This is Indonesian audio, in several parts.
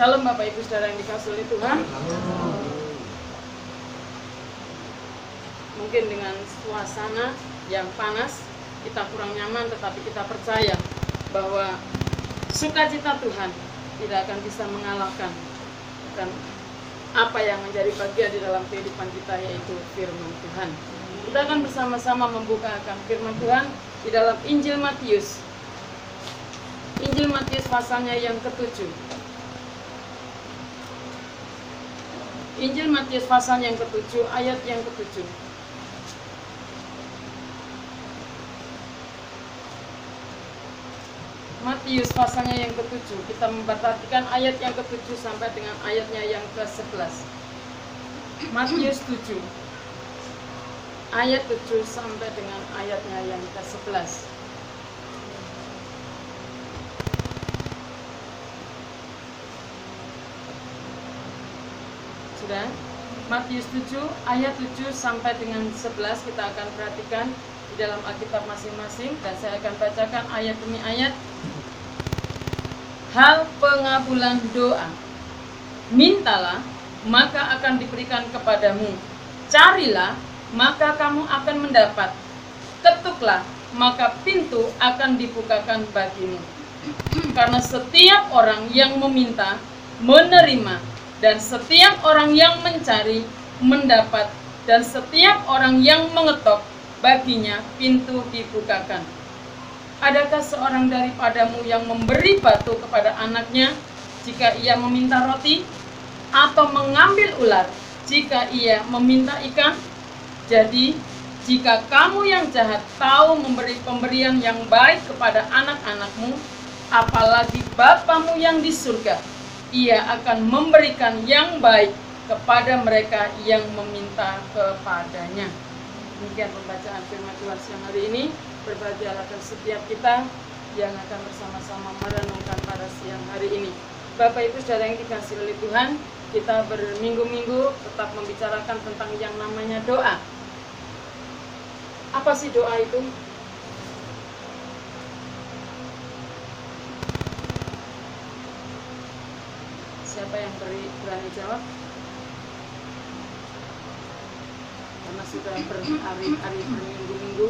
Shalom Bapak Ibu Saudara yang dikasih oleh Tuhan. Mungkin dengan suasana yang panas, kita kurang nyaman tetapi kita percaya bahwa sukacita Tuhan tidak akan bisa mengalahkan kan apa yang menjadi bagian di dalam kehidupan kita yaitu firman Tuhan. Kita akan bersama-sama membukakan firman Tuhan di dalam Injil Matius. Injil Matius pasalnya yang ketujuh. Injil Matius pasal yang ketujuh, ayat yang ketujuh. Matius pasalnya yang ketujuh. Kita memperhatikan ayat yang ketujuh sampai dengan ayatnya yang ke sebelas. Matius 7 ayat 7 sampai dengan ayatnya yang ke sebelas. Matius 7 ayat 7 sampai dengan 11 kita akan perhatikan di dalam Alkitab masing-masing dan saya akan bacakan ayat demi ayat. Hal pengabulan doa. Mintalah, maka akan diberikan kepadamu. Carilah, maka kamu akan mendapat. Ketuklah, maka pintu akan dibukakan bagimu. Karena setiap orang yang meminta, menerima, dan setiap orang yang mencari, mendapat, dan setiap orang yang mengetok, baginya pintu dibukakan. Adakah seorang daripadamu yang memberi batu kepada anaknya jika ia meminta roti, atau mengambil ular jika ia meminta ikan? Jadi, jika kamu yang jahat tahu memberi pemberian yang baik kepada anak-anakmu, apalagi Bapamu yang di surga, ia akan memberikan yang baik kepada mereka yang meminta kepadanya. Demikian pembacaan firman Tuhan siang hari ini. Berbahagialah setiap kita yang akan bersama-sama merenungkan pada siang hari ini. Bapak Ibu Saudara yang dikasih oleh Tuhan, kita berminggu-minggu tetap membicarakan tentang yang namanya doa. Apa sih doa itu? Siapa yang beri, berani jawab? Karena sudah berhari-hari berminggu-minggu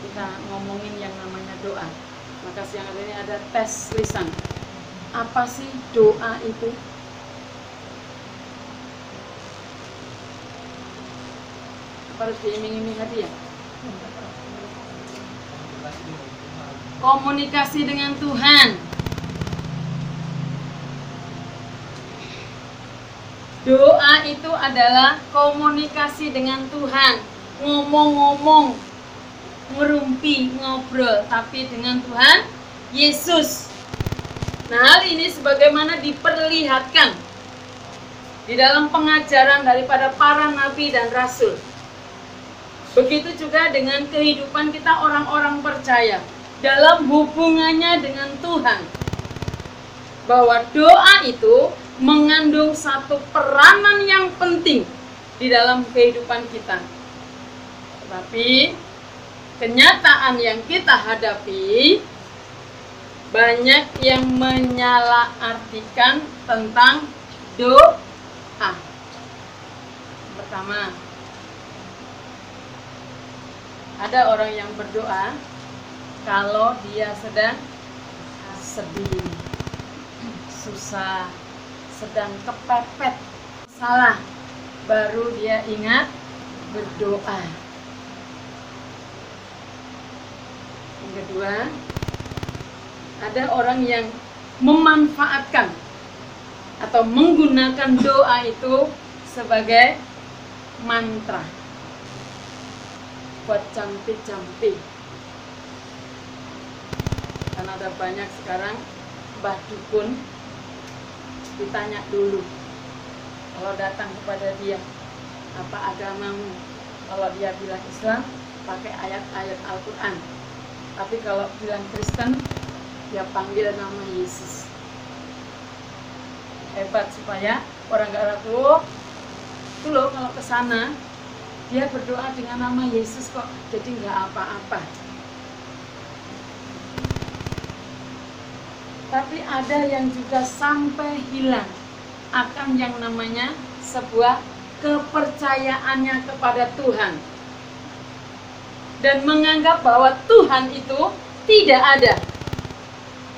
kita ngomongin yang namanya doa. Maka siang hari ini ada tes lisan. Apa sih doa itu? Apa harus diiming-iming hadiah? Komunikasi dengan Tuhan. Doa itu adalah komunikasi dengan Tuhan. Ngomong-ngomong, ngerumpi, ngobrol, tapi dengan Tuhan Yesus. Nah, hal ini sebagaimana diperlihatkan di dalam pengajaran daripada para nabi dan rasul. Begitu juga dengan kehidupan kita orang-orang percaya dalam hubungannya dengan Tuhan. Bahwa doa itu mengandung satu peranan yang penting di dalam kehidupan kita. Tetapi kenyataan yang kita hadapi banyak yang menyalahartikan tentang doa. Pertama, ada orang yang berdoa kalau dia sedang sedih, susah, sedang kepepet, salah, baru dia ingat berdoa. Yang kedua, ada orang yang memanfaatkan atau menggunakan doa itu sebagai mantra buat campi-campi karena ada banyak sekarang mbah dukun ditanya dulu. Kalau datang kepada dia apa agamamu? Kalau dia bilang Islam pakai ayat-ayat Al-Quran. Tapi kalau bilang Kristen dia panggil nama Yesus. Hebat supaya orang gak ragu. Itu loh kalau ke sana dia berdoa dengan nama Yesus kok. Jadi nggak apa-apa tapi ada yang juga sampai hilang akan yang namanya sebuah kepercayaannya kepada Tuhan dan menganggap bahwa Tuhan itu tidak ada.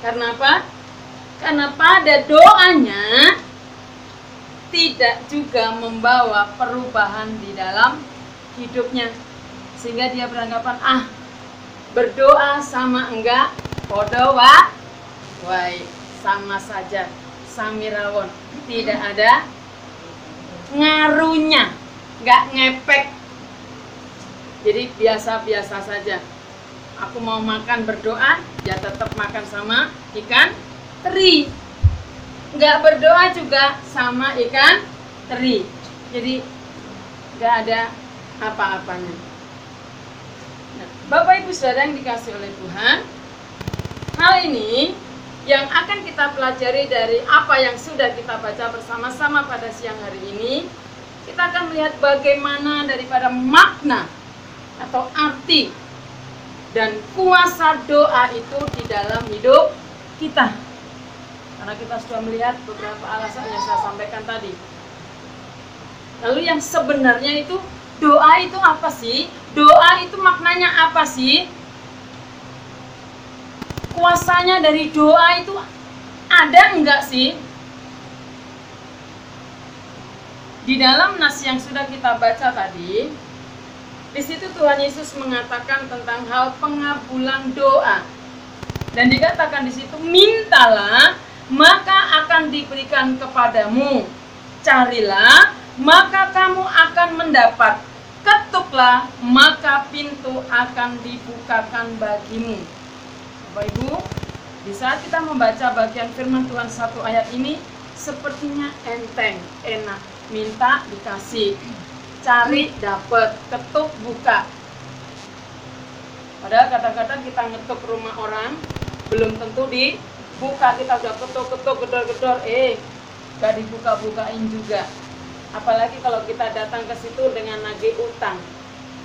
Karena apa? Karena pada doanya tidak juga membawa perubahan di dalam hidupnya. Sehingga dia beranggapan, ah berdoa sama enggak, podo wa, wai, sama saja, samirawon. Tidak ada ngaruhnya, nggak ngepek jadi biasa-biasa saja. Aku mau makan berdoa, ya tetap makan sama ikan teri. Nggak berdoa juga sama ikan teri. Jadi nggak ada apa-apanya. Nah, Bapak Ibu Saudara yang dikasih oleh Tuhan, hal ini yang akan kita pelajari dari apa yang sudah kita baca bersama-sama pada siang hari ini, kita akan melihat bagaimana daripada makna atau arti dan kuasa doa itu di dalam hidup kita. Karena kita sudah melihat beberapa alasan yang saya sampaikan tadi. Lalu yang sebenarnya itu doa itu apa sih? Doa itu maknanya apa sih? Kuasanya dari doa itu ada enggak sih? Di dalam nas yang sudah kita baca tadi, di situ Tuhan Yesus mengatakan tentang hal pengabulan doa. Dan dikatakan di situ, mintalah, maka akan diberikan kepadamu. Carilah, maka kamu akan mendapat. Ketuklah, maka pintu akan dibukakan bagimu. Bapak Ibu, di saat kita membaca bagian firman Tuhan satu ayat ini, sepertinya enteng, enak, minta dikasih cari dapat ketuk buka. Padahal kadang-kadang kita ngetuk rumah orang belum tentu dibuka kita udah ketuk-ketuk gedor-gedor eh gak dibuka-bukain juga. Apalagi kalau kita datang ke situ dengan nagih utang.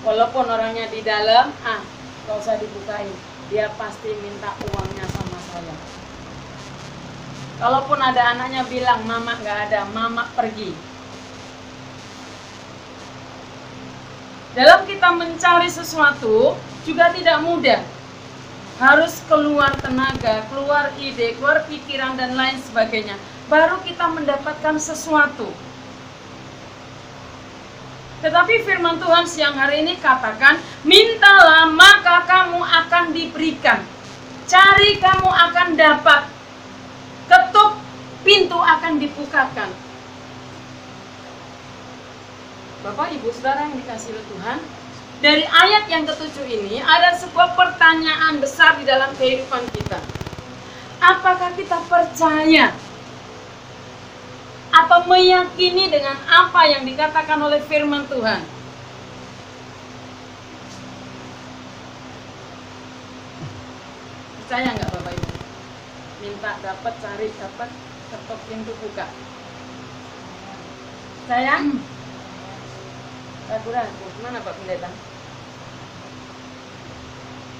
Walaupun orangnya di dalam ah gak usah dibukain dia pasti minta uangnya sama saya kalaupun ada anaknya bilang mama gak ada mama pergi Dalam kita mencari sesuatu juga tidak mudah. Harus keluar tenaga, keluar ide, keluar pikiran dan lain sebagainya. Baru kita mendapatkan sesuatu. Tetapi firman Tuhan siang hari ini katakan, mintalah maka kamu akan diberikan. Cari kamu akan dapat. Ketuk pintu akan dibukakan. Bapak Ibu Saudara yang dikasih oleh Tuhan, dari ayat yang ketujuh ini ada sebuah pertanyaan besar di dalam kehidupan kita. Apakah kita percaya atau meyakini dengan apa yang dikatakan oleh firman Tuhan? Percaya nggak Bapak Ibu? Minta dapat, cari dapat, ketok pintu buka. Percaya? ragu-ragu. Mana Pak Pendeta?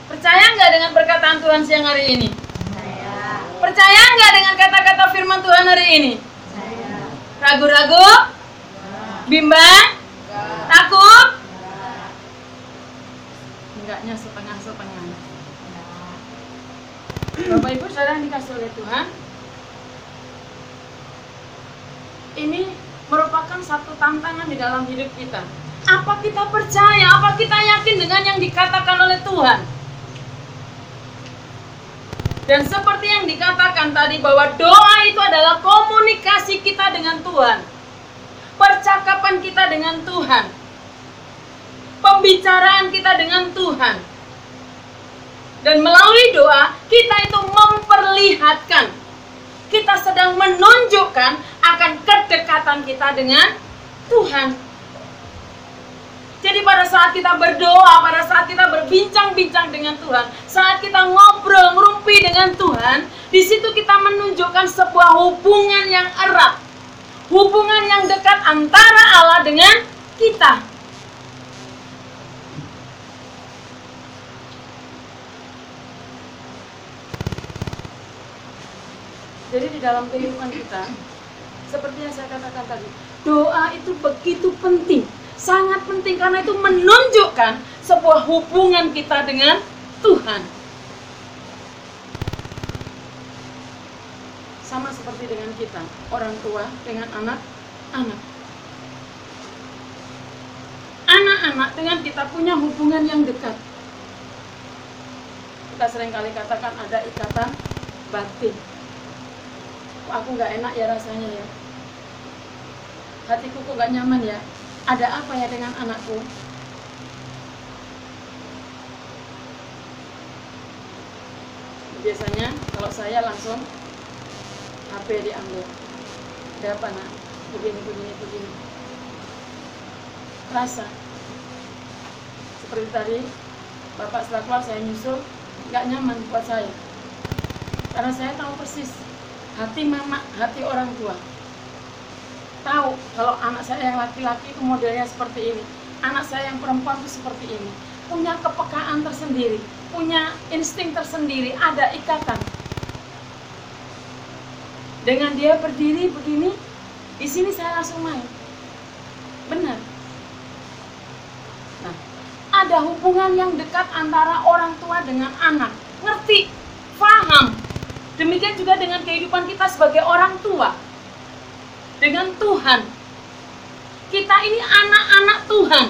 Percaya nggak dengan perkataan Tuhan siang hari ini? Percaya. Percaya nggak dengan kata-kata firman Tuhan hari ini? Ragu-ragu? Bimbang? Takut? Enggaknya setengah-setengah. Bapak Ibu saudara yang dikasih oleh Tuhan, ini merupakan satu tantangan di dalam hidup kita. Apa kita percaya? Apa kita yakin dengan yang dikatakan oleh Tuhan? Dan seperti yang dikatakan tadi bahwa doa itu adalah komunikasi kita dengan Tuhan. Percakapan kita dengan Tuhan. Pembicaraan kita dengan Tuhan. Dan melalui doa kita itu memperlihatkan kita sedang menunjukkan akan kedekatan kita dengan Tuhan. Jadi pada saat kita berdoa, pada saat kita berbincang-bincang dengan Tuhan, saat kita ngobrol, ngerumpi dengan Tuhan, di situ kita menunjukkan sebuah hubungan yang erat. Hubungan yang dekat antara Allah dengan kita. di dalam kehidupan kita, seperti yang saya katakan tadi, doa itu begitu penting, sangat penting karena itu menunjukkan sebuah hubungan kita dengan Tuhan. Sama seperti dengan kita, orang tua dengan anak-anak. Anak-anak dengan kita punya hubungan yang dekat. Kita sering kali katakan ada ikatan batin. Aku nggak enak ya rasanya ya. Hatiku kok nggak nyaman ya. Ada apa ya dengan anakku? Biasanya kalau saya langsung HP diambil. Ada apa nak? Begini, begini, begini. Rasa. Seperti tadi, Bapak setelah keluar saya nyusul, nggak nyaman buat saya. Karena saya tahu persis hati mama, hati orang tua. Tahu kalau anak saya yang laki-laki itu modelnya seperti ini, anak saya yang perempuan itu seperti ini. Punya kepekaan tersendiri, punya insting tersendiri, ada ikatan. Dengan dia berdiri begini, di sini saya langsung main. Benar. Nah, ada hubungan yang dekat antara orang tua dengan anak. Ngerti, paham. Demikian juga dengan kehidupan kita sebagai orang tua. Dengan Tuhan. Kita ini anak-anak Tuhan.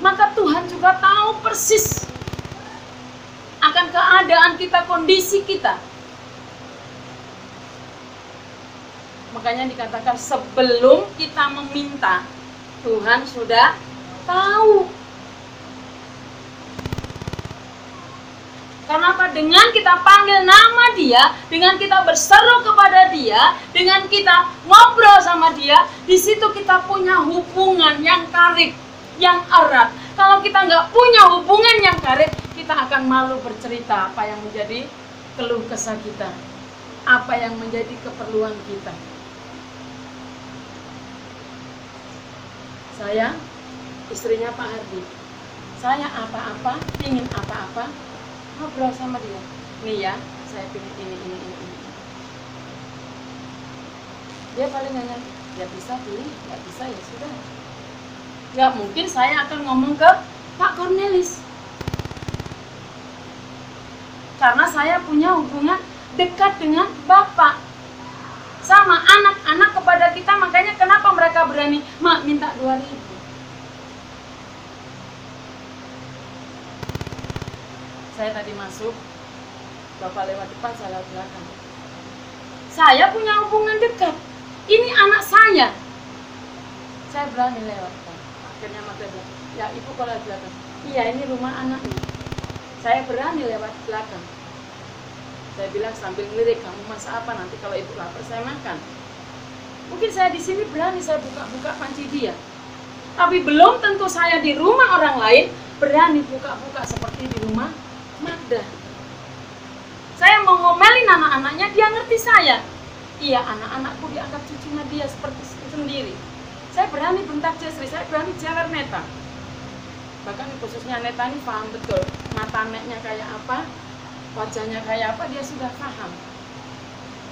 Maka Tuhan juga tahu persis akan keadaan kita, kondisi kita. Makanya dikatakan sebelum kita meminta, Tuhan sudah tahu. Karena apa? Dengan kita panggil nama dia, dengan kita berseru kepada dia, dengan kita ngobrol sama dia, di situ kita punya hubungan yang karib, yang erat. Kalau kita nggak punya hubungan yang karib, kita akan malu bercerita apa yang menjadi keluh kesah kita, apa yang menjadi keperluan kita. Saya istrinya Pak Hardi. Saya apa-apa, ingin apa-apa, ngobrol sama dia. Nih ya, saya pilih ini, ini, ini, ini. Dia paling nanya, ya bisa pilih, ya bisa ya sudah. Ya mungkin saya akan ngomong ke Pak Cornelis. Karena saya punya hubungan dekat dengan Bapak. Sama anak-anak kepada kita, makanya kenapa mereka berani, Mak minta 2000 saya tadi masuk, Bapak lewat depan, saya lewat belakang. Saya punya hubungan dekat. Ini anak saya. Saya berani lewat. Akhirnya mata bilang, ya ibu kalau lewat belakang. Iya ini rumah anaknya. Saya berani lewat belakang. Saya bilang sambil ngelirik, kamu masak apa nanti kalau ibu lapar saya makan. Mungkin saya di sini berani saya buka-buka panci dia. Tapi belum tentu saya di rumah orang lain berani buka-buka seperti di rumah Magda. Saya mau ngomelin anak-anaknya, dia ngerti saya. Iya, anak-anakku dianggap cucunya dia seperti sendiri. Saya berani bentak Jesri, saya berani jalan Neta. Bahkan khususnya Neta ini paham betul. Mata neknya kayak apa, wajahnya kayak apa, dia sudah paham.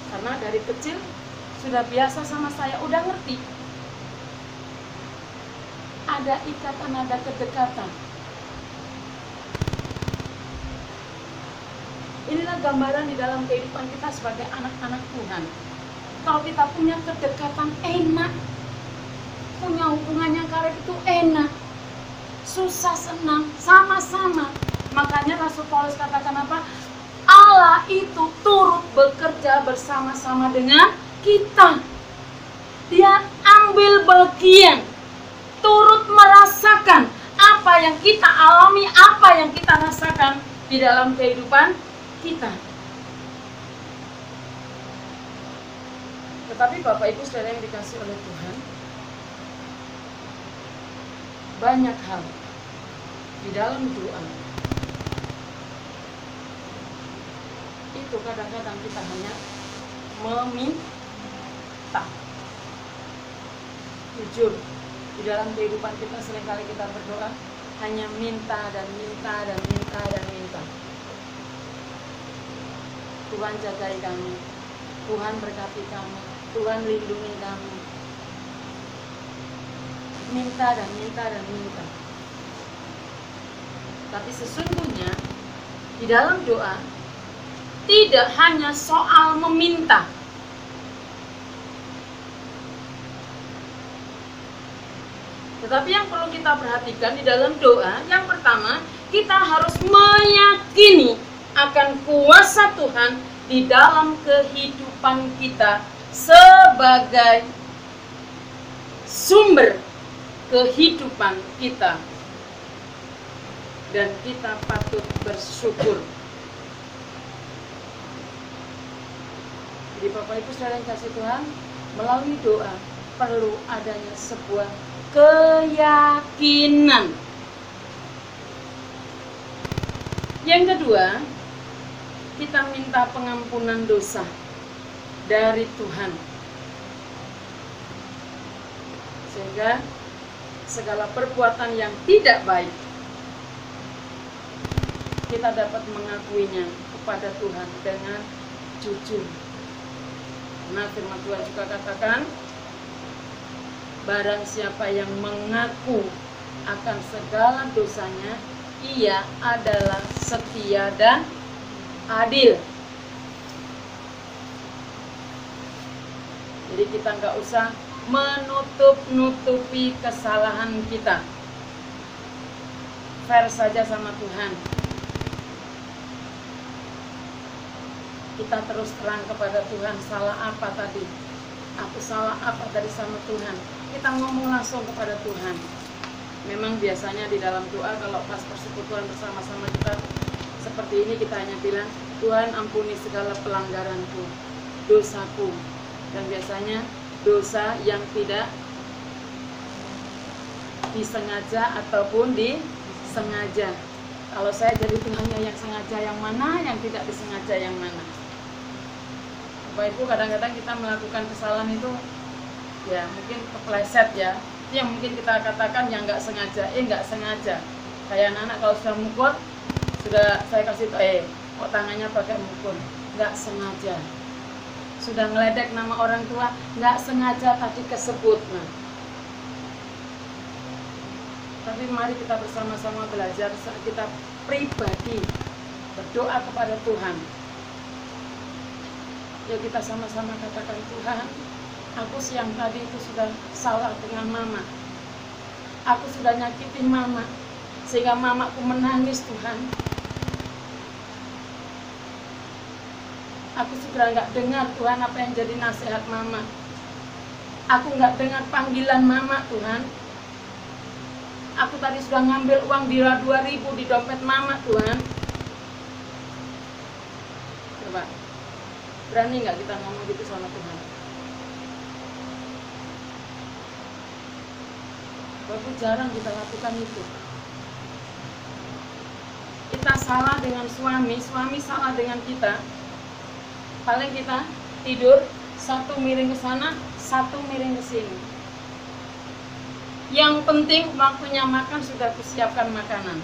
Karena dari kecil sudah biasa sama saya, udah ngerti. Ada ikatan, ada kedekatan Inilah gambaran di dalam kehidupan kita sebagai anak-anak Tuhan. Kalau kita punya kedekatan enak, punya hubungan yang karib itu enak, susah senang, sama-sama. Makanya Rasul Paulus katakan apa? Allah itu turut bekerja bersama-sama dengan kita. Dia ambil bagian, turut merasakan apa yang kita alami, apa yang kita rasakan di dalam kehidupan kita. Tetapi Bapak Ibu saudara yang dikasih oleh Tuhan, banyak hal di dalam doa. Itu kadang-kadang kita hanya meminta. Jujur di dalam kehidupan kita sering kali kita berdoa hanya minta dan minta dan minta dan minta Tuhan jagai kami. Tuhan berkati kami. Tuhan lindungi kami. Minta dan minta dan minta. Tapi sesungguhnya di dalam doa tidak hanya soal meminta. Tetapi yang perlu kita perhatikan di dalam doa, yang pertama, kita harus meyakini akan kuasa Tuhan di dalam kehidupan kita sebagai sumber kehidupan kita. Dan kita patut bersyukur. Jadi Bapak Ibu Saudara yang kasih Tuhan, melalui doa perlu adanya sebuah keyakinan. Yang kedua, kita minta pengampunan dosa dari Tuhan. Sehingga segala perbuatan yang tidak baik kita dapat mengakuinya kepada Tuhan dengan jujur. Nah, firman Tuhan juga katakan, Barang siapa yang mengaku akan segala dosanya, ia adalah setia dan adil. Jadi kita nggak usah menutup-nutupi kesalahan kita. Fair saja sama Tuhan. Kita terus terang kepada Tuhan salah apa tadi. Aku salah apa tadi sama Tuhan kita ngomong langsung kepada Tuhan memang biasanya di dalam doa kalau pas persekutuan bersama-sama kita seperti ini kita hanya bilang Tuhan ampuni segala pelanggaranku dosaku. Dan biasanya dosa yang tidak disengaja ataupun disengaja. Kalau saya jadi Tuhannya yang sengaja yang mana yang tidak disengaja yang mana? Bapak Ibu kadang-kadang kita melakukan kesalahan itu ya mungkin kepleset ya. Yang mungkin kita katakan yang nggak sengaja eh nggak sengaja. Kayak anak-anak kalau sudah mukul sudah saya kasih tau eh kok tangannya pakai mukul? Nggak sengaja. Sudah ngeledek nama orang tua nggak sengaja tadi kesebut nah tapi mari kita bersama-sama belajar kita pribadi berdoa kepada Tuhan. Ya kita sama-sama katakan Tuhan aku siang tadi itu sudah salah dengan mama. Aku sudah nyakitin mama sehingga mamaku menangis Tuhan aku sudah nggak dengar Tuhan apa yang jadi nasihat mama aku nggak dengar panggilan mama Tuhan aku tadi sudah ngambil uang bila 2000 di dompet mama Tuhan coba berani nggak kita ngomong gitu sama Tuhan Walaupun jarang kita lakukan itu. Kita salah dengan suami, suami salah dengan kita. Paling kita tidur satu miring ke sana, satu miring ke sini. Yang penting waktunya makan sudah kusiapkan makanan.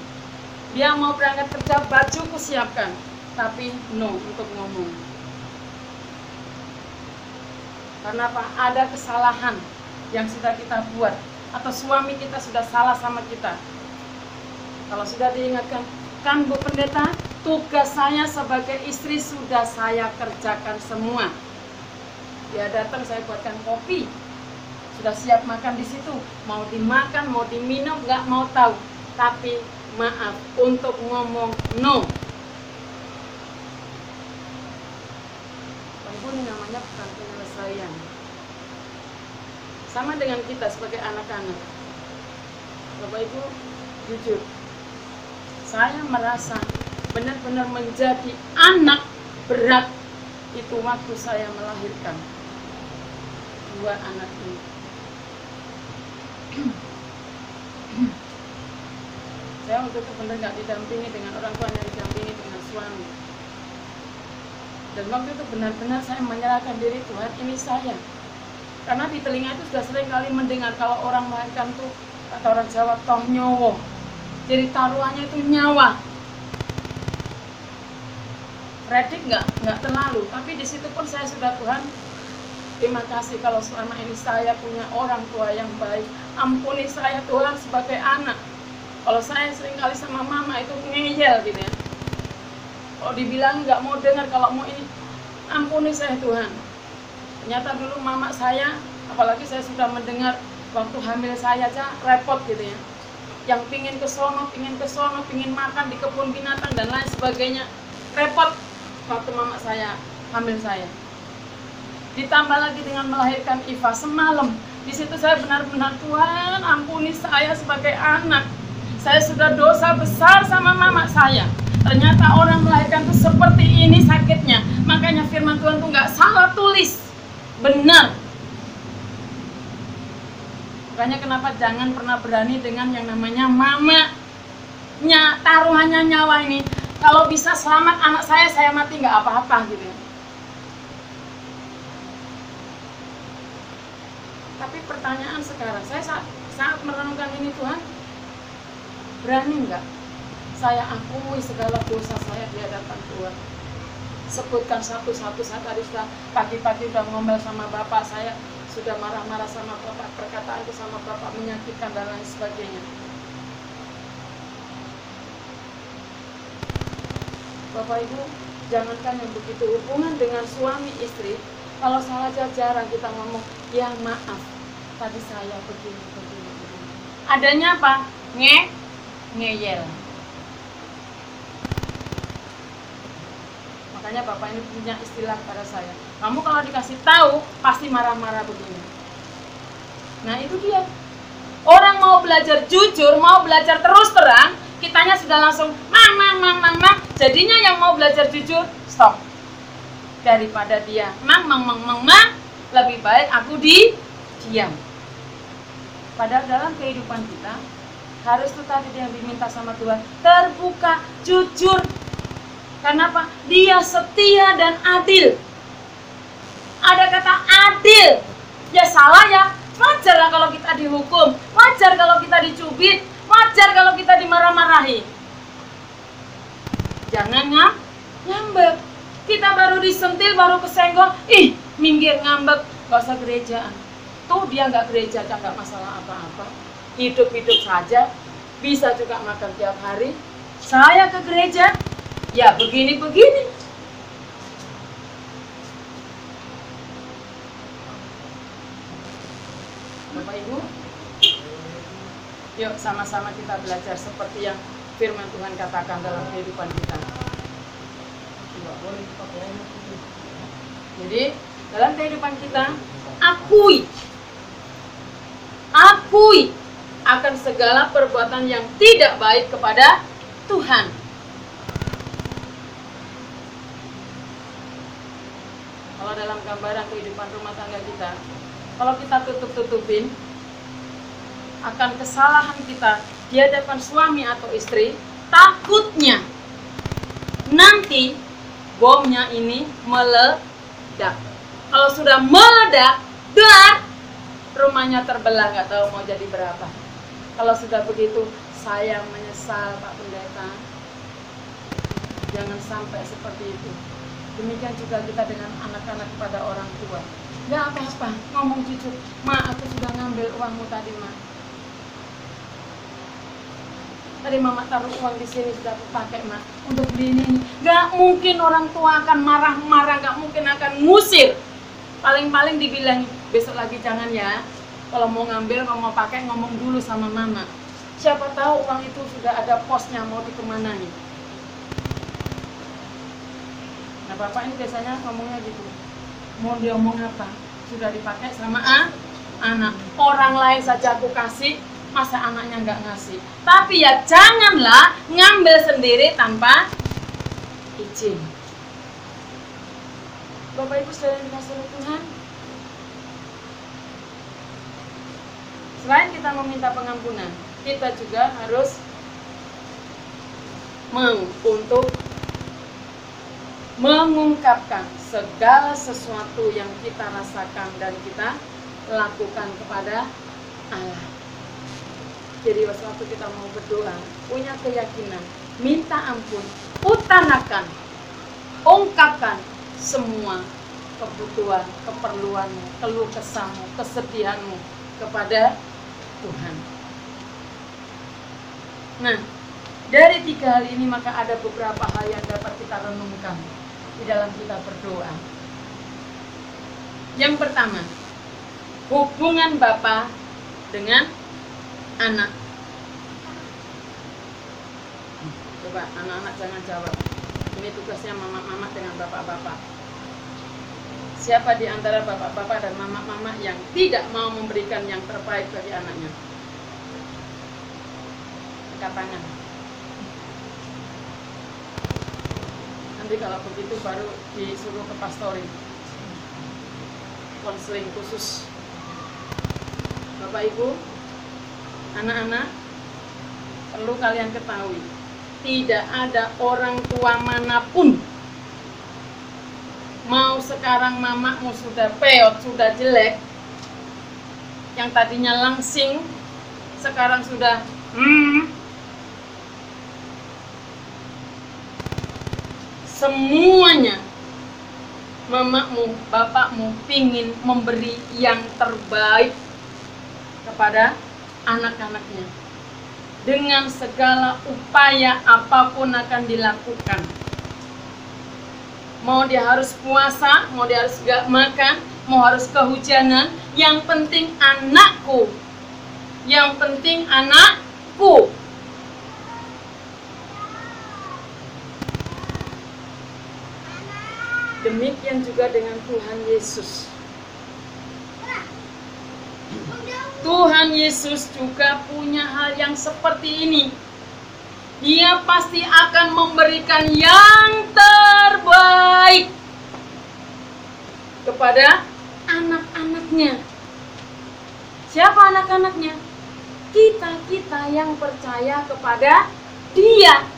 Dia mau berangkat kerja, baju kusiapkan. Tapi no untuk ngomong. Karena apa? Ada kesalahan yang sudah kita buat atau suami kita sudah salah sama kita. Kalau sudah diingatkan, kan Bu Pendeta, tugas saya sebagai istri sudah saya kerjakan semua. Dia datang saya buatkan kopi, sudah siap makan di situ. Mau dimakan, mau diminum, nggak mau tahu. Tapi maaf untuk ngomong no. Ini namanya bukan penyelesaian sama dengan kita sebagai anak-anak Bapak Ibu jujur saya merasa benar-benar menjadi anak berat itu waktu saya melahirkan. Dua anak ini. Saya waktu itu benar nggak didampingi dengan orang tua yang didampingi dengan suami. Dan waktu itu benar-benar saya menyerahkan diri Tuhan ini saya. Karena di telinga itu sudah sering kali mendengar kalau orang melahirkan tuh kata orang Jawa toh nyowo jadi taruhannya itu nyawa Redik nggak nggak terlalu, tapi di situ pun saya sudah Tuhan Terima kasih kalau selama ini saya punya orang tua yang baik. Ampuni saya Tuhan sebagai anak. Kalau saya sering kali sama mama itu ngeyel gitu ya. Kalau dibilang nggak mau dengar, kalau mau ini, ampuni saya Tuhan. Ternyata dulu mama saya, apalagi saya sudah mendengar waktu hamil saya aja repot gitu ya. Yang pingin ke sono, pingin ke sono, pingin makan di kebun binatang dan lain sebagainya. Repot waktu mama saya hamil saya. Ditambah lagi dengan melahirkan Iva semalam di situ saya benar-benar Tuhan ampuni saya sebagai anak. Saya sudah dosa besar sama mama saya. Ternyata orang melahirkan itu seperti ini sakitnya. Makanya firman Tuhan tuh nggak salah tulis. Benar. Makanya kenapa jangan pernah berani dengan yang namanya mama nya taruhannya nyawa ini kalau bisa selamat anak saya saya mati nggak apa-apa gitu. Tapi pertanyaan sekarang, saya saat, saat merenungkan ini Tuhan, berani nggak saya akui segala dosa saya di hadapan Tuhan? Sebutkan satu-satu, saya tadi sudah pagi-pagi sudah ngomel sama Bapak, saya sudah marah-marah sama Bapak, perkataan itu sama Bapak menyakitkan dan lain sebagainya. Bapak Ibu, jangankan yang begitu hubungan dengan suami istri, kalau salah jarang kita ngomong, ya maaf, tadi saya begini, begini, begini. Adanya apa? Nge, ngeyel. Makanya Bapak ini punya istilah pada saya. Kamu kalau dikasih tahu, pasti marah-marah begini. Nah itu dia. Orang mau belajar jujur, mau belajar terus terang, kitanya sudah langsung mang, mang, mang, mang, mang. Jadinya yang mau belajar jujur, stop. Daripada dia mang mang mang mang mang lebih baik aku di diam padahal dalam kehidupan kita harus tuh tadi yang diminta sama Tuhan terbuka jujur. Karena apa dia setia dan adil. Ada kata adil. Ya salah ya wajar lah kalau kita dihukum. Wajar kalau kita dicubit wajar kalau kita dimarah-marahi jangan ngambek kita baru disentil, baru kesenggol, ih minggir ngambek, gak usah gereja. Tuh dia nggak gereja, nggak masalah apa-apa. Hidup-hidup saja, bisa juga makan tiap hari. Saya ke gereja, ya begini-begini. Bapak Ibu, yuk sama-sama kita belajar seperti yang firman Tuhan katakan dalam kehidupan kita. Jadi dalam kehidupan kita akui akui akan segala perbuatan yang tidak baik kepada Tuhan. Kalau dalam gambaran kehidupan rumah tangga kita, kalau kita tutup-tutupin akan kesalahan kita di hadapan suami atau istri, takutnya nanti bomnya ini meledak. Kalau sudah meledak, dar, rumahnya terbelah nggak tahu mau jadi berapa. Kalau sudah begitu, saya menyesal Pak Pendeta. Jangan sampai seperti itu. Demikian juga kita dengan anak-anak kepada orang tua. Gak apa-apa, ngomong jujur. Ma, aku sudah ngambil uangmu tadi, Ma tadi mama taruh uang di sini sudah aku pakai mak untuk beli ini. Nggak mungkin orang tua akan marah-marah nggak mungkin akan ngusir. Paling-paling dibilang besok lagi jangan ya. Kalau mau ngambil kalau mau pakai ngomong dulu sama mama. Siapa tahu uang itu sudah ada posnya mau dikemanain. Nah bapak ini biasanya ngomongnya gitu. Mau dia ngomong apa? Sudah dipakai sama ah, anak. Orang lain saja aku kasih masa anaknya nggak ngasih. Tapi ya janganlah ngambil sendiri tanpa izin. Bapak Ibu saudara dikasih Tuhan. Selain kita meminta pengampunan kita juga harus meng untuk mengungkapkan segala sesuatu yang kita rasakan dan kita lakukan kepada Allah. Jadi waktu kita mau berdoa, punya keyakinan, minta ampun, utanakan. ungkapkan semua kebutuhan, keperluanmu, keluh kesahmu, kesedihanmu kepada Tuhan. Nah, dari tiga hal ini maka ada beberapa hal yang dapat kita renungkan di dalam kita berdoa. Yang pertama, hubungan Bapa dengan anak. Coba anak-anak jangan jawab. Ini tugasnya mama-mama dengan bapak-bapak. Siapa di antara bapak-bapak dan mama-mama yang tidak mau memberikan yang terbaik bagi anaknya? Angkat tangan. Nanti kalau begitu baru disuruh ke pastori. Konseling khusus. Bapak Ibu, anak-anak, perlu kalian ketahui, tidak ada orang tua mana pun. Mau sekarang mamamu sudah peot, sudah jelek, yang tadinya langsing, sekarang sudah hmm, semuanya mamamu, bapakmu pingin memberi yang terbaik kepada anak-anaknya. Dengan segala upaya apa pun akan dilakukan mau dia harus puasa, mau dia harus gak makan, mau harus kehujanan, yang penting anakku. Yang penting anakku. Demikian juga dengan Tuhan Yesus. Tuhan Yesus juga punya hal yang seperti ini dia pasti akan memberikan yang terbaik kepada anak-anaknya. Siapa anak-anaknya? Kita-kita yang percaya kepada Dia.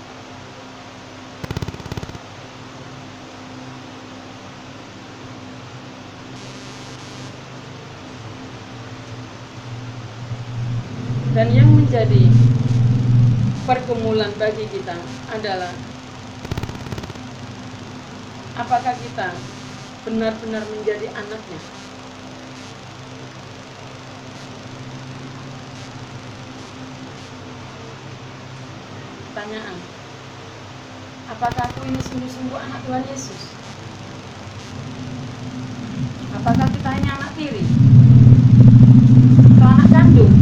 Dan yang menjadi pergumulan bagi kita adalah apakah kita benar-benar menjadi anaknya? Pertanyaan apakah aku ini sungguh-sungguh anak Tuhan Yesus? Apakah kita ini anak tiri atau anak kandung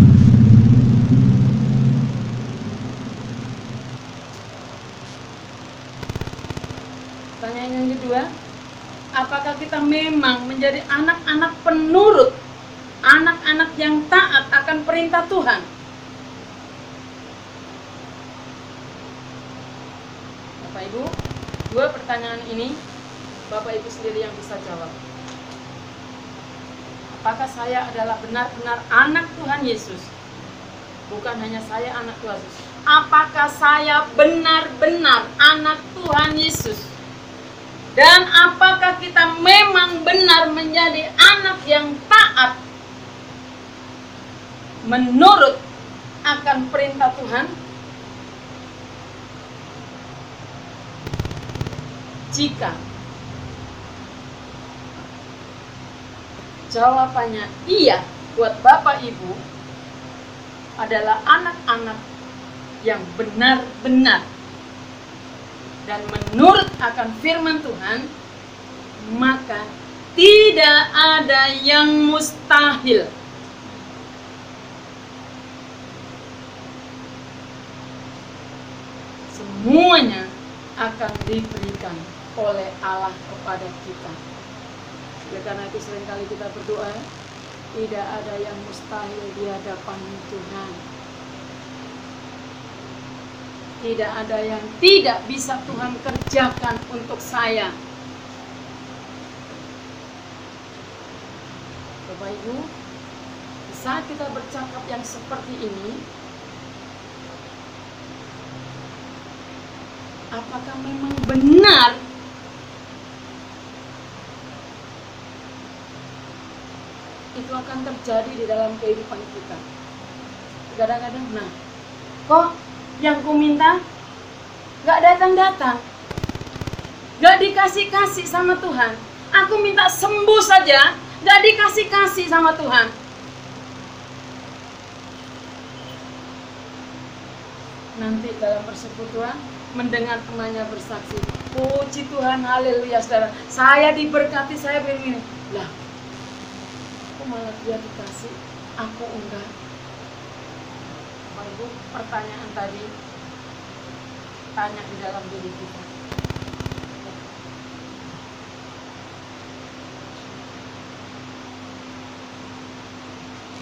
Pertanyaan yang kedua, apakah kita memang menjadi anak-anak penurut, anak-anak yang taat akan perintah Tuhan? Bapak Ibu, dua pertanyaan ini Bapak Ibu sendiri yang bisa jawab. Apakah saya adalah benar-benar anak Tuhan Yesus? Bukan hanya saya anak Tuhan Yesus. Apakah saya benar-benar anak Tuhan Yesus? Dan apakah kita memang benar menjadi anak yang taat menurut akan perintah Tuhan? Jika jawabannya iya buat Bapak Ibu adalah anak-anak yang benar-benar dan menurut akan firman Tuhan, maka tidak ada yang mustahil. Semuanya akan diberikan oleh Allah kepada kita. Oleh karena itu sering kali kita berdoa, tidak ada yang mustahil di hadapan Tuhan tidak ada yang tidak bisa Tuhan kerjakan untuk saya. Bapak Ibu, saat kita bercakap yang seperti ini, apakah memang benar itu akan terjadi di dalam kehidupan kita? Kadang-kadang, nah, kok yang ku minta nggak datang-datang. Gak dikasih-kasih sama Tuhan. Aku minta sembuh saja, gak dikasih-kasih sama Tuhan. Nanti dalam persekutuan mendengar temannya bersaksi, puji Tuhan, haleluya saudara. Saya diberkati, saya begini. Lah, kok malah dia dikasih, aku enggak. Bapak Ibu, pertanyaan tadi tanya di dalam diri kita.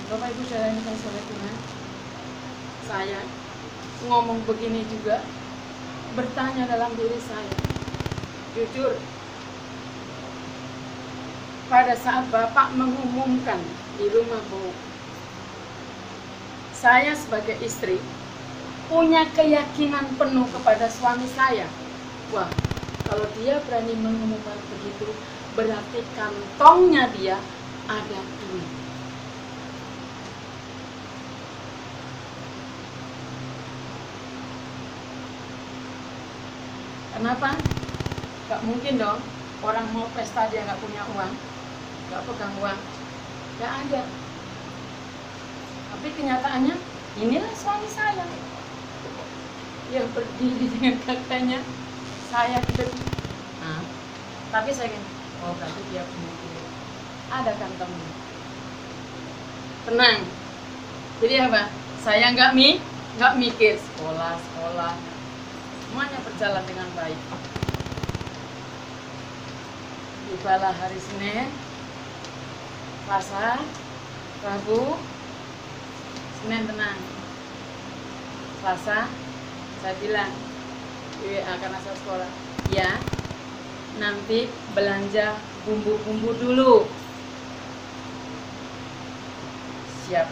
Bapak Ibu kasih oleh Tuhan, saya ngomong begini juga bertanya dalam diri saya. Jujur, pada saat Bapak mengumumkan di rumah Bu, saya sebagai istri punya keyakinan penuh kepada suami saya. Wah, kalau dia berani mengumumkan begitu, berarti kantongnya dia ada duit. Kenapa? Gak mungkin dong orang mau pesta dia nggak punya uang, nggak pegang uang, nggak ada. Tapi kenyataannya inilah suami saya yang berdiri dengan kakaknya saya gitu. Nah, tapi saya kan, oh berarti dia punya. Ada kantongnya. Tenang. Jadi apa? Saya nggak mi, nggak mikir sekolah, sekolah, semuanya berjalan dengan baik. Tibalah hari Senin, Selasa, Rabu, Senin tenang. Selasa, saya bilang, WA karena saya sekolah, ya, nanti belanja bumbu-bumbu dulu. Siap.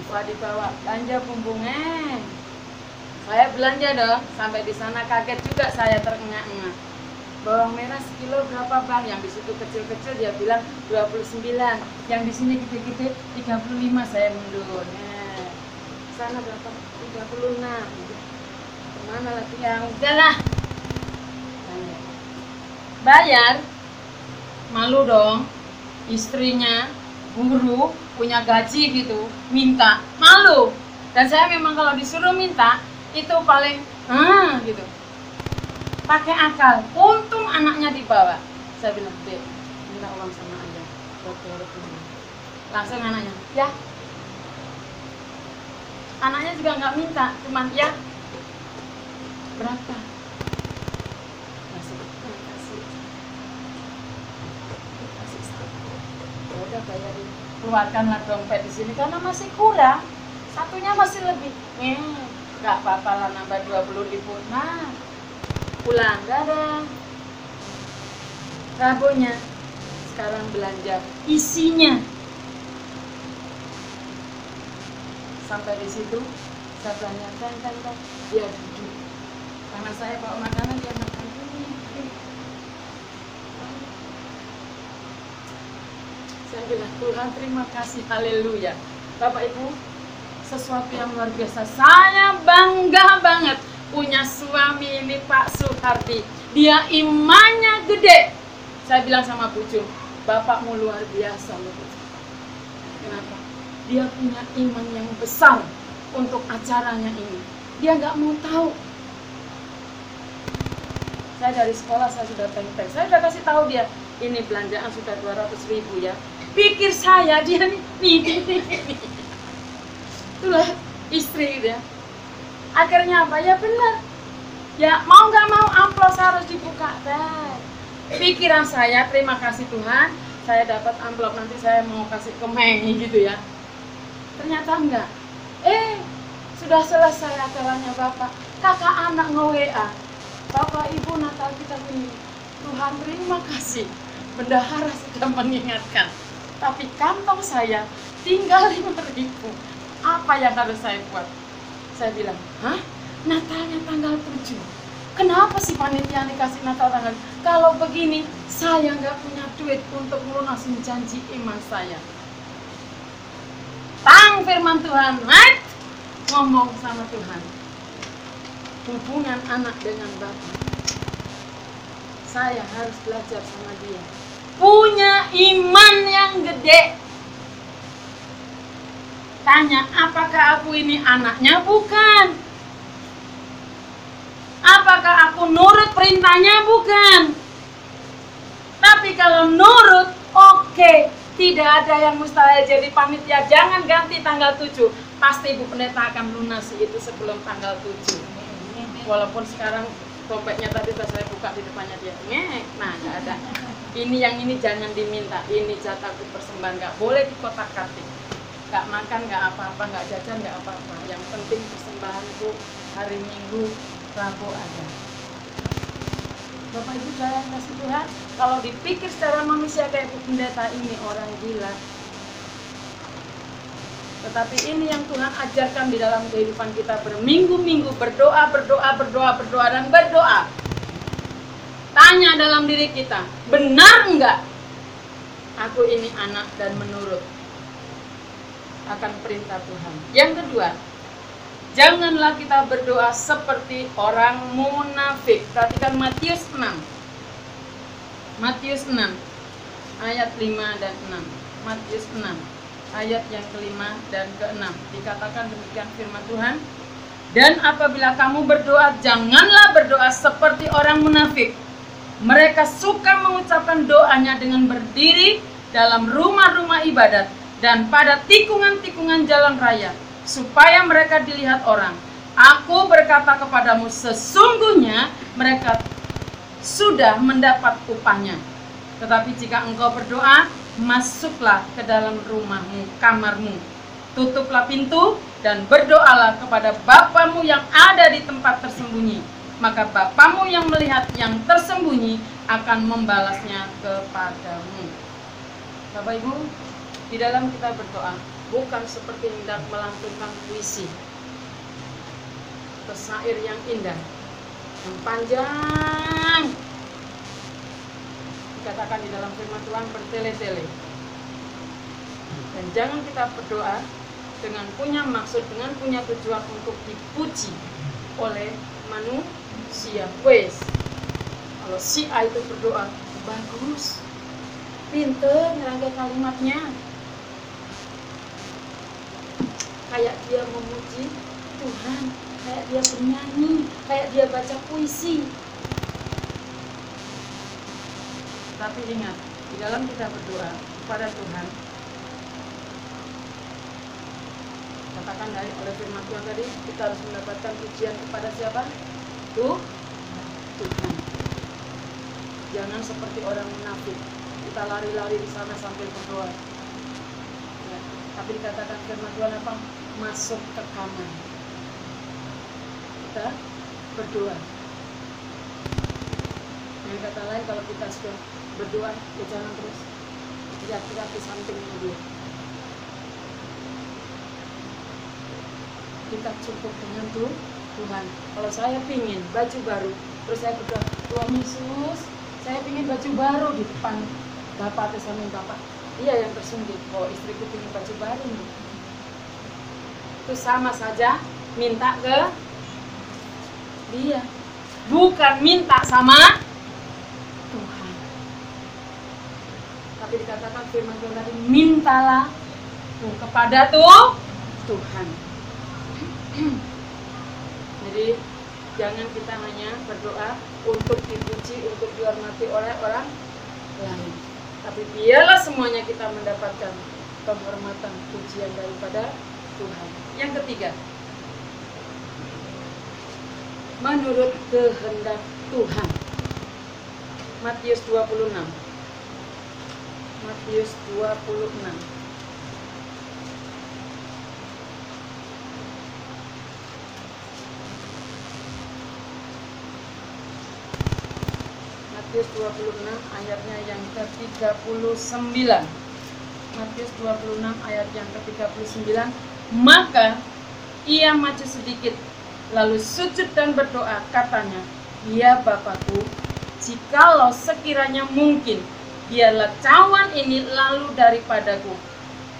Iva dibawa belanja bumbungnya saya belanja dong sampai di sana kaget juga saya terengah-engah bawang merah sekilo berapa bang? Yang di situ kecil-kecil dia bilang 29 yang di sini gede-gede 35 saya mundur. Nah, sana berapa? 36 ke mana lagi? Yang udahlah Tanya. bayar? Malu dong. Istrinya guru punya gaji gitu minta. Malu. Dan saya memang kalau disuruh minta itu paling ah gitu pakai akal. Untung anaknya dibawa. Saya bilang dek minta uang sama ayah langsung anaknya ya. Anaknya juga nggak minta cuman ya. Berapa? Kasih kasih kasih satu. Ya udah bayarin. Keluarkanlah dompet di sini karena masih kurang. Satunya masih lebih. Eh nggak apa-apa lah nambah 20 ribu. Nah pulang dadah rabunya sekarang belanja. Isinya. Sampai di situ saya belanja kan kan kan dia duduk. Karena saya bawa makanan dia makan. Ini saya bilang Tuhan terima kasih. Haleluya. Bapak Ibu sesuatu yang luar biasa. Saya bangga banget punya suami ini Pak Suhardi dia imannya gede. Saya bilang sama Pucung bapakmu luar biasa loh kenapa? Dia punya iman yang besar untuk acaranya ini. Dia nggak mau tahu. Saya dari sekolah saya sudah teng-teng saya sudah kasih tahu dia ini belanjaan sudah 200 ribu ya. Pikir saya dia nih nih, nih, nih. itulah istri gitu ya akhirnya apa? Ya benar ya mau nggak mau amplos harus dibuka. Deh pikiran saya terima kasih Tuhan saya dapat amplop nanti saya mau kasih ke Mei gitu ya. Ternyata enggak. Eh sudah selesai acaranya bapak. Kakak anak nge-WA bapak ibu natal kita ini Tuhan terima kasih. Bendahara sudah mengingatkan. Tapi kantong saya tinggal lima ribu. Apa yang harus saya buat saya bilang hah? Natalnya tanggal 7 Kenapa sih panitia dikasih Natal tanggal? Kalau begini saya nggak punya duit untuk melunasin janji iman saya. Tang firman Tuhan naik ngomong sama Tuhan. Hubungan anak dengan bapak. Saya harus belajar sama dia. Punya iman yang gede. Tanya, apakah aku ini anaknya? Bukan. Apakah aku nurut perintahnya? Bukan. Tapi kalau nurut, oke. Okay. Tidak ada yang mustahil jadi panitia. Jangan ganti tanggal 7. Pasti Ibu Pendeta akan lunasi itu sebelum tanggal 7. Walaupun sekarang dompetnya tadi sudah saya buka di depannya dia. Ngek. Nah, nggak ada. Ini yang ini jangan diminta. Ini jatahku persembahan. Nggak boleh di kotak katik. Nggak makan, nggak apa-apa. Nggak jajan, nggak apa-apa. Yang penting persembahan itu hari Minggu, Rabu ada. Bapak Ibu saya kasih Tuhan, kalau dipikir secara manusia kayak pendeta ini orang gila. Tetapi ini yang Tuhan ajarkan di dalam kehidupan kita berminggu-minggu berdoa, berdoa, berdoa, berdoa dan berdoa. Tanya dalam diri kita, benar enggak aku ini anak dan menurut akan perintah Tuhan. Yang kedua, Janganlah kita berdoa seperti orang munafik. Perhatikan Matius 6. Matius 6 ayat 5 dan 6. Matius 6 ayat yang kelima dan keenam. Dikatakan demikian firman Tuhan. Dan apabila kamu berdoa, janganlah berdoa seperti orang munafik. Mereka suka mengucapkan doanya dengan berdiri dalam rumah-rumah ibadat dan pada tikungan-tikungan jalan raya supaya mereka dilihat orang. Aku berkata kepadamu, sesungguhnya mereka sudah mendapat upahnya. Tetapi jika engkau berdoa, masuklah ke dalam rumahmu, kamarmu, tutuplah pintu dan berdoalah kepada Bapamu yang ada di tempat tersembunyi. Maka Bapamu yang melihat yang tersembunyi akan membalasnya kepadamu. Bapak Ibu, di dalam kita berdoa, bukan seperti hendak melantunkan puisi. Pesair yang indah yang panjang. Dikatakan di dalam firman Tuhan bertele-tele. Dan jangan kita berdoa dengan punya maksud dengan punya tujuan untuk dipuji oleh manusia. Wes kalau si A itu berdoa bagus. Pinter ngerangkai kalimatnya kayak dia memuji Tuhan, kayak dia bernyanyi, kayak dia baca puisi. Tapi ingat, di dalam kita berdoa kepada Tuhan, katakan dari oleh firman Tuhan tadi, kita harus mendapatkan pujian kepada siapa? Tuh, Tuhan. Jangan seperti orang munafik, kita lari-lari di sana sambil berdoa. Ya, tapi dikatakan firman Tuhan apa? Masuk ke kamar kita berdoa. Yang kata lain kalau kita sudah berdoa ya jangan terus. Teriak-teriak di sampingnya dia kita cukup dengan tuh Tuhan. Kalau saya pingin baju baru terus saya berdoa Tuhan Yesus saya pingin baju baru di depan Bapak atau sama Bapak iya yang tersungguh oh istriku pingin baju baru nih itu sama saja minta ke dia. Bukan minta sama Tuhan. Tapi dikatakan firman Tuhan tadi mintalah kepada tuh Tuhan. Jadi jangan kita hanya berdoa untuk dipuji untuk dihormati oleh orang lain. Tapi biarlah semuanya kita mendapatkan penghormatan pujian daripada Tuhan. Yang ketiga, menurut kehendak Tuhan. Matius 26. Matius 26. Matius 26 ayatnya yang ke-39. Matius 26 ayat yang ke-39 maka ia maju sedikit lalu sujud dan berdoa katanya, "Ya Bapakku, jikalau sekiranya mungkin, biarlah cawan ini lalu daripadaku.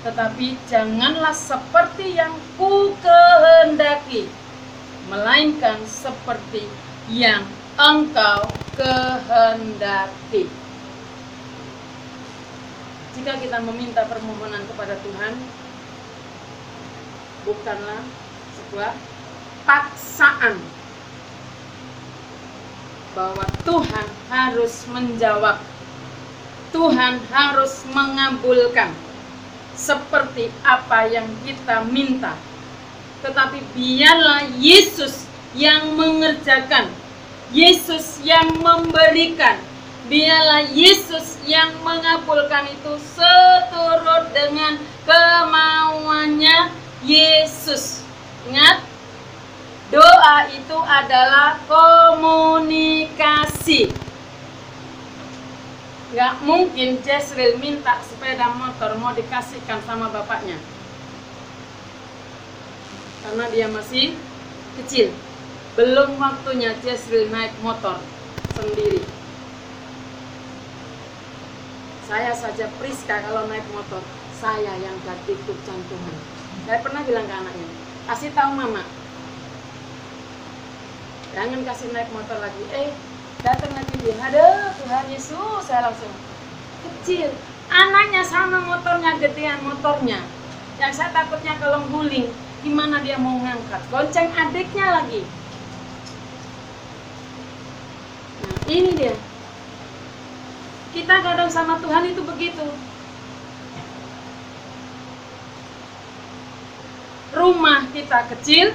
Tetapi janganlah seperti yang ku kehendaki, melainkan seperti yang engkau kehendaki. Jika kita meminta permohonan kepada Tuhan, bukanlah sebuah paksaan bahwa Tuhan harus menjawab, Tuhan harus mengabulkan seperti apa yang kita minta. Tetapi biarlah Yesus yang mengerjakan, Yesus yang memberikan, biarlah Yesus yang mengabulkan itu seturut dengan kemauannya Yesus. Ingat, doa itu adalah komunikasi. Gak mungkin Jezreel minta sepeda motor mau dikasihkan sama bapaknya. Karena dia masih kecil. Belum waktunya Jezreel naik motor sendiri. Saya saja Priska kalau naik motor, saya yang ganti ikut jantungan. Saya pernah bilang ke anaknya, kasih tahu mama, jangan kasih naik motor lagi. Eh, datang lagi dia, ada Tuhan Yesus, saya langsung kecil. Anaknya sama motornya, gedean motornya. Yang saya takutnya kalau guling, gimana dia mau ngangkat? Gonceng adiknya lagi. Nah, ini dia. Kita kadang sama Tuhan itu begitu. Rumah kita kecil,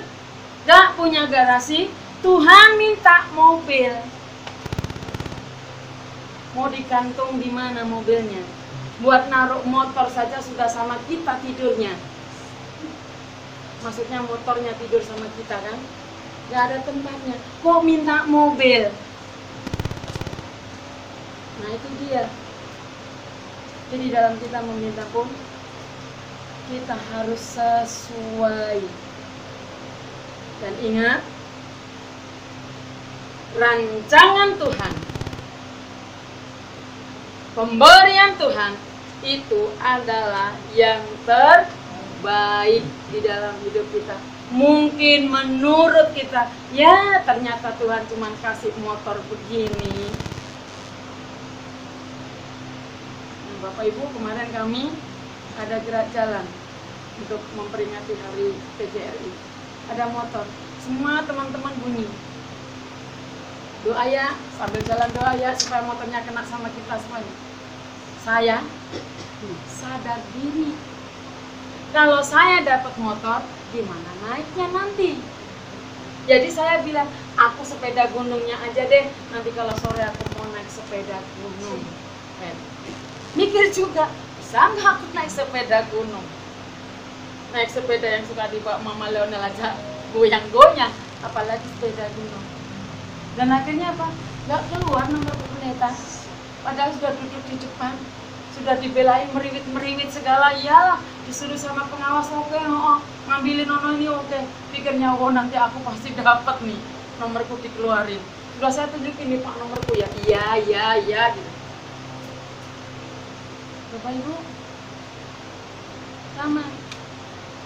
gak punya garasi, Tuhan minta mobil. Mau digantung di mana mobilnya? Buat naruh motor saja sudah sama kita tidurnya. Maksudnya motornya tidur sama kita kan? Gak ada tempatnya. Kok minta mobil? Nah itu dia. Jadi dalam kita meminta pun kita harus sesuai. Dan ingat, rancangan Tuhan, pemberian Tuhan itu adalah yang terbaik di dalam hidup kita. Mungkin menurut kita, ya ternyata Tuhan cuma kasih motor begini, Bapak Ibu kemarin kami ada gerak jalan untuk memperingati hari PJRI. Ada motor, semua teman-teman bunyi. Doa ya, sambil jalan doa ya supaya motornya kena sama kita semuanya. Saya sadar diri. Kalau saya dapat motor, gimana naiknya nanti? Jadi saya bilang, aku sepeda gunungnya aja deh. Nanti kalau sore aku mau naik sepeda gunung. Mikir juga bisa nggak aku naik sepeda gunung. Naik sepeda yang suka dibawa Mama Leonel aja goyang-goyang apalagi sepeda gunung. Dan akhirnya apa? Nggak keluar nomor kereta padahal sudah duduk di depan sudah dibelain meriwit-meriwit segala. Iyalah disuruh sama pengawas oke okay, oh, oh, ngambilin nono ini oke. Okay. pikirnya oh nanti aku pasti dapat nih nomorku dikeluarin. Sudah saya tunjukin nih pak nomorku ya? Iya iya iya gitu Bapak Ibu. Sama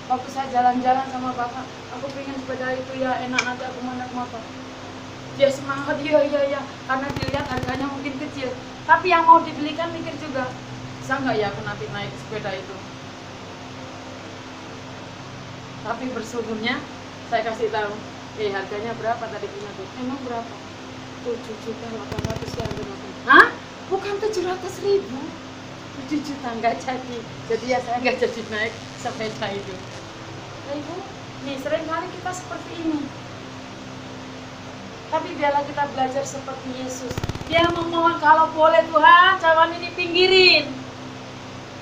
waktu saya jalan-jalan sama bapak aku pengen sepeda itu ya enak nanti aku mau naik motor dia semangat iya iya iya. Karena dilihat harganya mungkin kecil. Tapi yang mau dibelikan mikir juga bisa nggak ya aku nanti naik sepeda itu? Tapi bersyukurnya saya kasih tahu eh harganya berapa tadi punya tuh? Emang berapa? Tujuh juta delapan ratus ya hah? Bukan tujuh ratus ribu 7 juta jadi. Jadi ya saya nggak jadi naik sepeda itu. Nah ibu nih sering kali kita seperti ini. Tapi biarlah kita belajar seperti Yesus. Dia memohon kalau boleh Tuhan cawan ini pinggirin.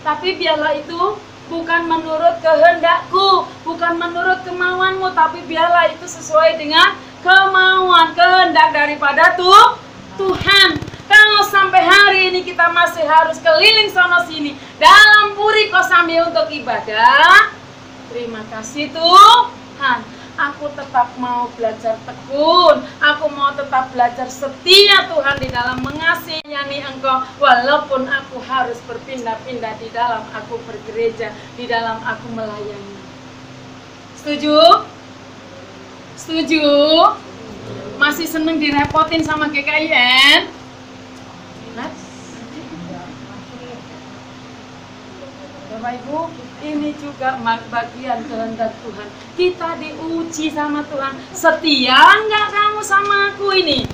Tapi biarlah itu bukan menurut kehendakku bukan menurut kemauanmu tapi biarlah itu sesuai dengan kemauan kehendak daripada tuh Tuhan sampai hari ini kita masih harus keliling sono sini dalam puri kosami untuk ibadah, terima kasih Tuhan. Aku tetap mau belajar tekun. Aku mau tetap belajar setia Tuhan di dalam mengasihi Engkau. Walaupun aku harus berpindah-pindah di dalam aku bergereja, di dalam aku melayani. Setuju? Setuju? Masih seneng direpotin sama GKIN? Nah, Bapak Ibu, ini juga bagian kehendak Tuhan. Kita diuji sama Tuhan. Setia nggak kamu sama aku ini?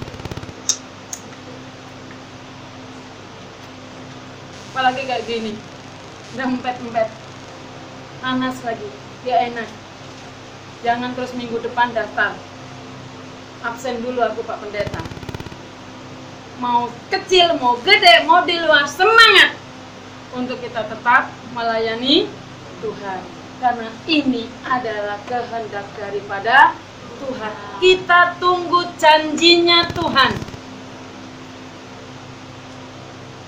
Apalagi kayak gini. Udah empet-empet. Panas lagi. Ya enak. Jangan terus minggu depan daftar. Absen dulu aku Pak Pendeta. Mau kecil, mau gede, mau di luar, semangat untuk kita tetap melayani Tuhan. Karena ini adalah kehendak daripada Tuhan. Kita tunggu janjinya Tuhan.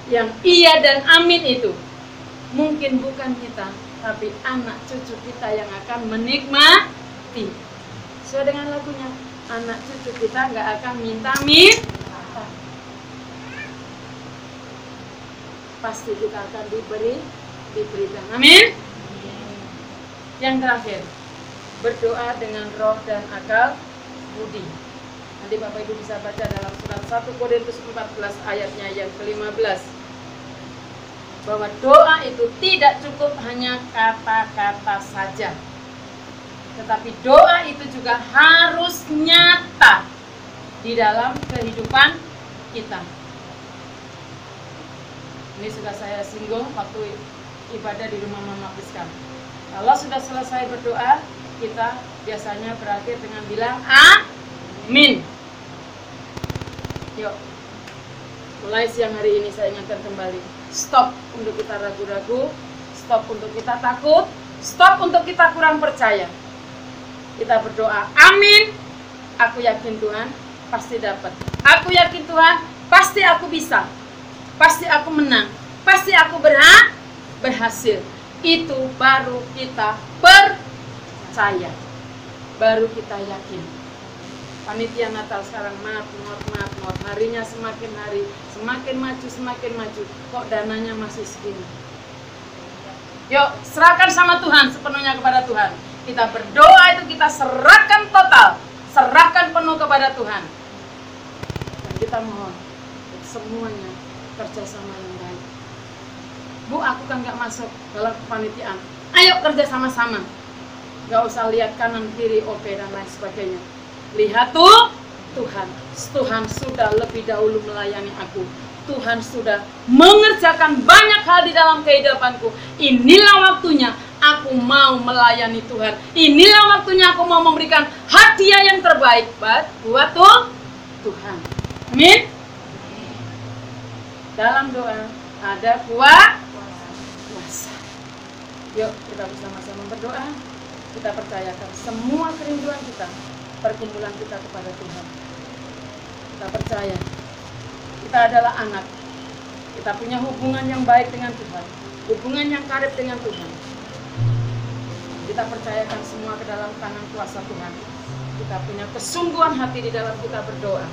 Yang iya dan amin itu mungkin bukan kita, tapi anak cucu kita yang akan menikmati. Sesuai dengan lagunya, anak cucu kita nggak akan minta Pasti kita akan diberi, diberikan. Amin. Yang terakhir, berdoa dengan roh dan akal budi. Nanti Bapak Ibu bisa baca dalam surat 1 Korintus 14 ayatnya yang ke-15 bahwa doa itu tidak cukup hanya kata-kata saja. Tetapi doa itu juga harus nyata di dalam kehidupan kita. Ini sudah saya singgung waktu ibadah di rumah Mama Piskam. Kalau sudah selesai berdoa, kita biasanya berakhir dengan bilang amin. Yuk, mulai siang hari ini saya ingatkan kembali stop untuk kita ragu-ragu, stop untuk kita takut, stop untuk kita kurang percaya. Kita berdoa, amin. Aku yakin Tuhan pasti dapat. Aku yakin Tuhan pasti aku bisa. Pasti aku menang. Pasti aku berhak berhasil. Itu baru kita percaya. Baru kita yakin panitia Natal sekarang mat, mat, mat, mat, harinya semakin hari, semakin maju, semakin maju, kok dananya masih segini. Yuk, serahkan sama Tuhan, sepenuhnya kepada Tuhan. Kita berdoa itu kita serahkan total, serahkan penuh kepada Tuhan. Dan kita mohon semuanya kerjasama yang baik. Bu, aku kan gak masuk dalam kepanitiaan. Ayo kerja sama-sama. Gak usah lihat kanan kiri, OP dan lain sebagainya Lihat tuh, Tuhan, Tuhan sudah lebih dahulu melayani aku. Tuhan sudah mengerjakan banyak hal di dalam kehidupanku. Inilah waktunya aku mau melayani Tuhan. Inilah waktunya aku mau memberikan hadiah yang terbaik buat tuh Tuhan. Amin. Dalam doa ada kuasa. Yuk kita bersama-sama berdoa. Kita percayakan semua kerinduan kita perkumpulan kita kepada Tuhan. Kita percaya kita adalah anak. Kita punya hubungan yang baik dengan Tuhan, hubungan yang karib dengan Tuhan. Kita percayakan semua ke dalam tangan kuasa Tuhan. Kita punya kesungguhan hati di dalam kita berdoa.